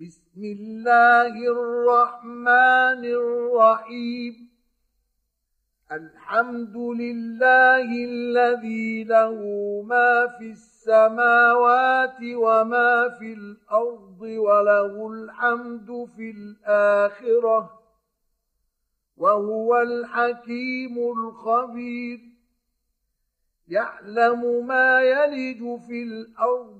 بسم الله الرحمن الرحيم. الحمد لله الذي له ما في السماوات وما في الأرض وله الحمد في الآخرة وهو الحكيم الخبير. يعلم ما يلج في الأرض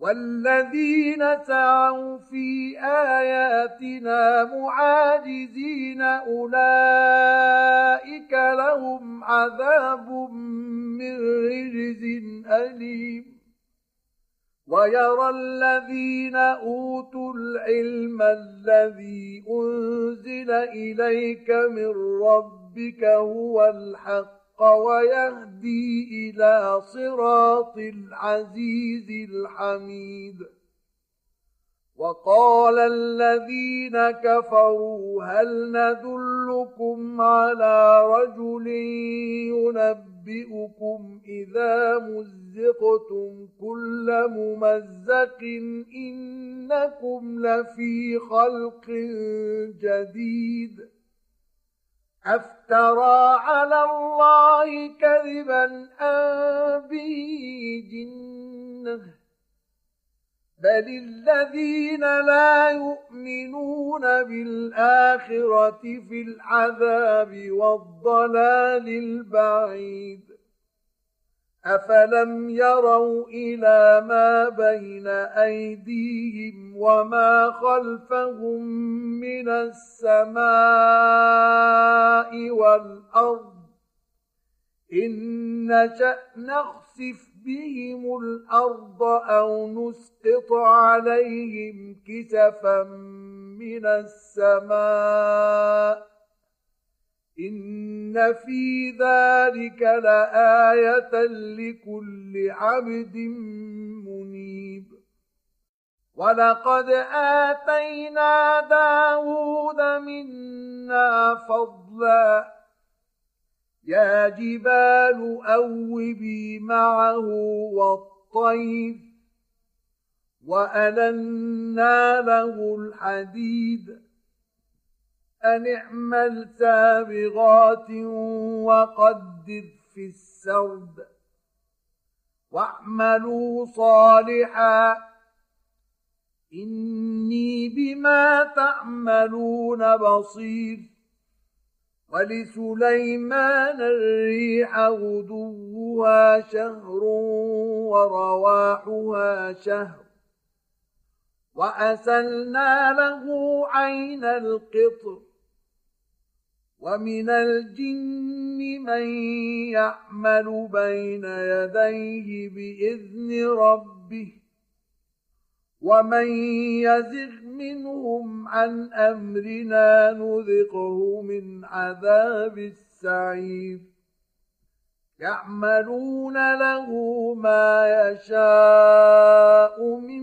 والذين سعوا في آياتنا معاجزين أولئك لهم عذاب من رجز أليم. ويرى الذين أوتوا العلم الذي أنزل إليك من ربك هو الحق. ويهدي إلى صراط العزيز الحميد. وقال الذين كفروا هل ندلكم على رجل ينبئكم إذا مزقتم كل ممزق إنكم لفي خلق جديد. أفترى على الله كذبا أم به جنة؟ بل الذين لا يؤمنون بالآخرة في العذاب والضلال البعيد. افلم يروا إلى ما بين ايديهم وما خلفهم من السماء والارض ان نشا نخسف بهم الأرض أو نسقط عليهم كسفا من السماء إن في ذلك لآية لكل عبد منيب ولقد آتينا داود منا فضلا يا جبال أوبي معه والطير وألنا له الحديد أن اعمل سابغات وقدر في السرد واعملوا صالحا إني بما تعملون بصير ولسليمان الريح غدوها شهر ورواحها شهر وأسلنا له عين القطر ومن الجن من يعمل بين يديه بإذن ربه ومن يزغ منهم عن أمرنا نذقه من عذاب السعير يعملون له ما يشاء من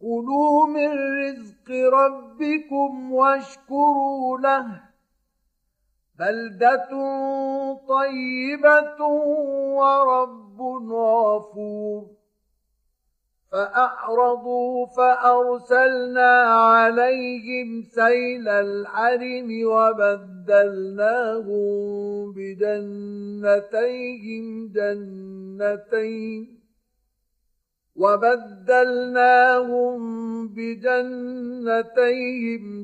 كلوا من رزق ربكم واشكروا له بلدة طيبة ورب غفور فأعرضوا فأرسلنا عليهم سيل الحرم وبدلناهم بجنتيهم جنتين وبدلناهم بجنتيهم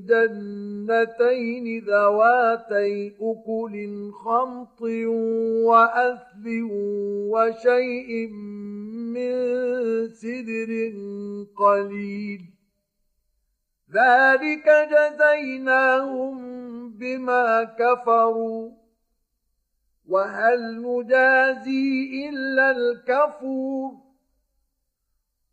جنتين ذواتي أكل خمط وأثل وشيء من سدر قليل. ذلك جزيناهم بما كفروا. وهل نجازي إلا الكفور؟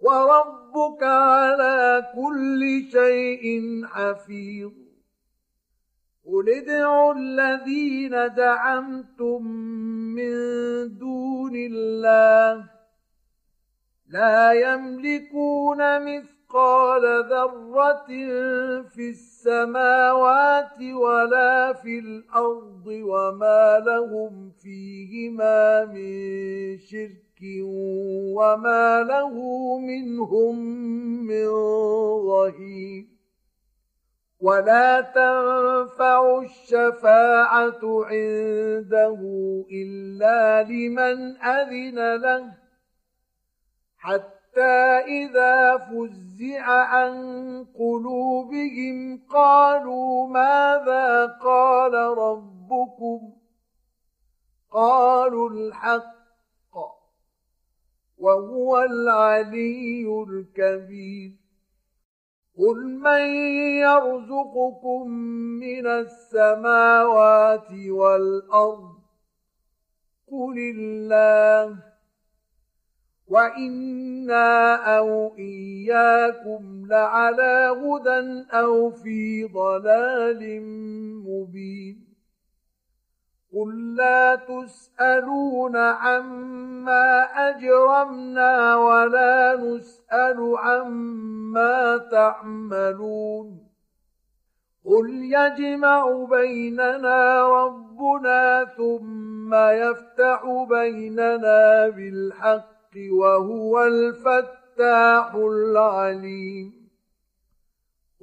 وربك على كل شيء حفيظ. قل ادعوا الذين زعمتم من دون الله لا يملكون مثقال ذرة في السماوات ولا في الأرض وما لهم فيهما من شرك وما له منهم من ظهير ولا تنفع الشفاعة عنده إلا لمن أذن له حتى إذا فزع عن قلوبهم قالوا ماذا قال ربكم قالوا الحق وهو العلي الكبير. قل من يرزقكم من السماوات والأرض؟ قل الله. وإنا أو إياكم لعلى هدى أو في ضلال مبين. قل لا تسألون عما أجرمنا ولا نسأل عما تعملون قل يجمع بيننا ربنا ثم يفتح بيننا بالحق وهو الفتاح العليم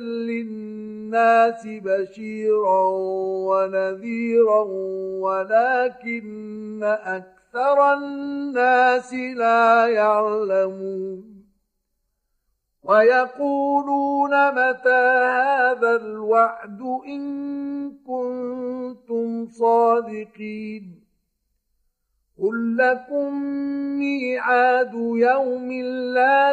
للناس بشيرا ونذيرا ولكن أكثر الناس لا يعلمون ويقولون متى هذا الوعد إن كنتم صادقين قل لكم ميعاد يوم لا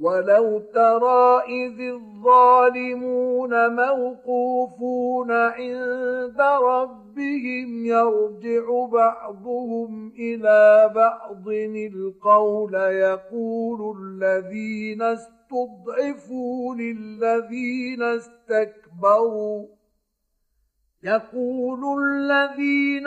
ولو ترى إذ الظالمون موقوفون عند ربهم يرجع بعضهم إلى بعض القول يقول الذين استضعفوا للذين استكبروا يقول الذين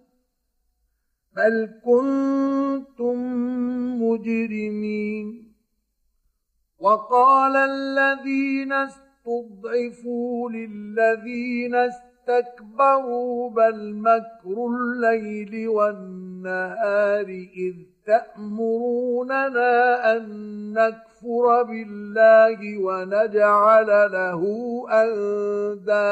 بل كنتم مجرمين؟ وقال الذين استضعفوا للذين استكبروا بل مكر الليل والنهار إذ تأمروننا أن نكفر بالله ونجعل له أندادا.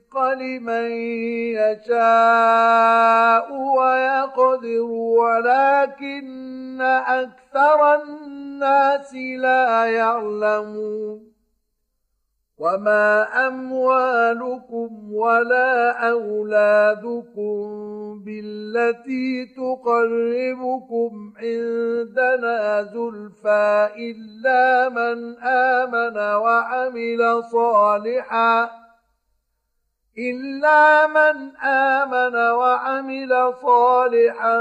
الرزق لمن يشاء ويقدر ولكن أكثر الناس لا يعلمون. وما أموالكم ولا أولادكم بالتي تقربكم عندنا زلفى إلا من آمن وعمل صالحاً. إلا من آمن وعمل صالحا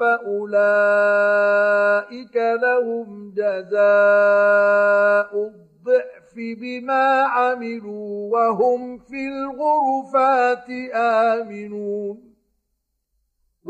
فأولئك لهم جزاء الضعف بما عملوا وهم في الغرفات آمنون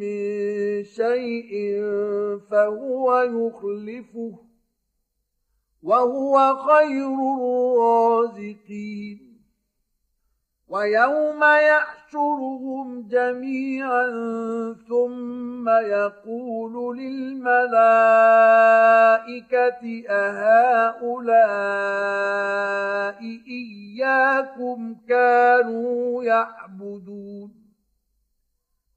من شيء فهو يخلفه وهو خير الرازقين. ويوم يحشرهم جميعا ثم يقول للملائكة أهؤلاء إياكم كانوا يعبدون.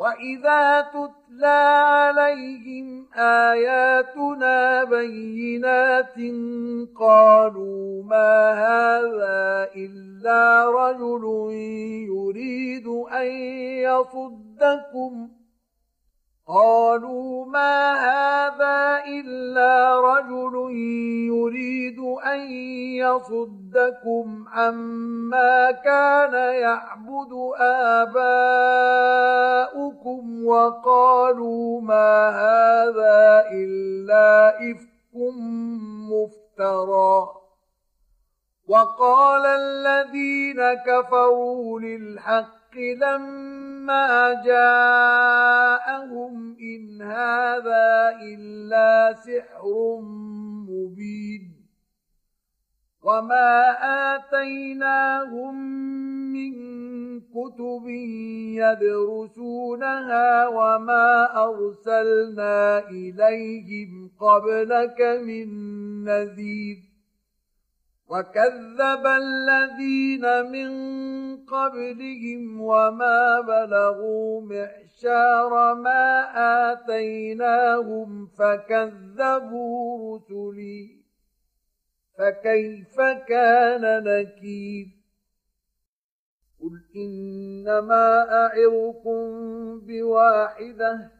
واذا تتلى عليهم اياتنا بينات قالوا ما هذا الا رجل يريد ان يصدكم قالوا ما هذا إلا رجل يريد أن يصدكم عما كان يعبد آباؤكم وقالوا ما هذا إلا إفك مفترى. وقال الذين كفروا للحق لما ما جاءهم إن هذا إلا سحر مبين وما آتيناهم من كتب يدرسونها وما أرسلنا إليهم قبلك من نذير وكذب الذين من قبلهم وما بلغوا معشار ما آتيناهم فكذبوا رسلي فكيف كان نكير قل إنما أعظكم بواحدة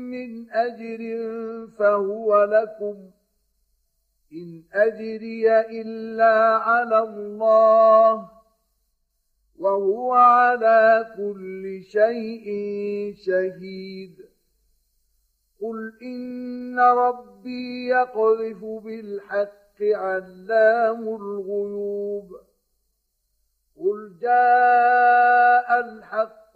من أجر فهو لكم إن أجري إلا على الله وهو على كل شيء شهيد. قل إن ربي يقذف بالحق علام الغيوب. قل جاء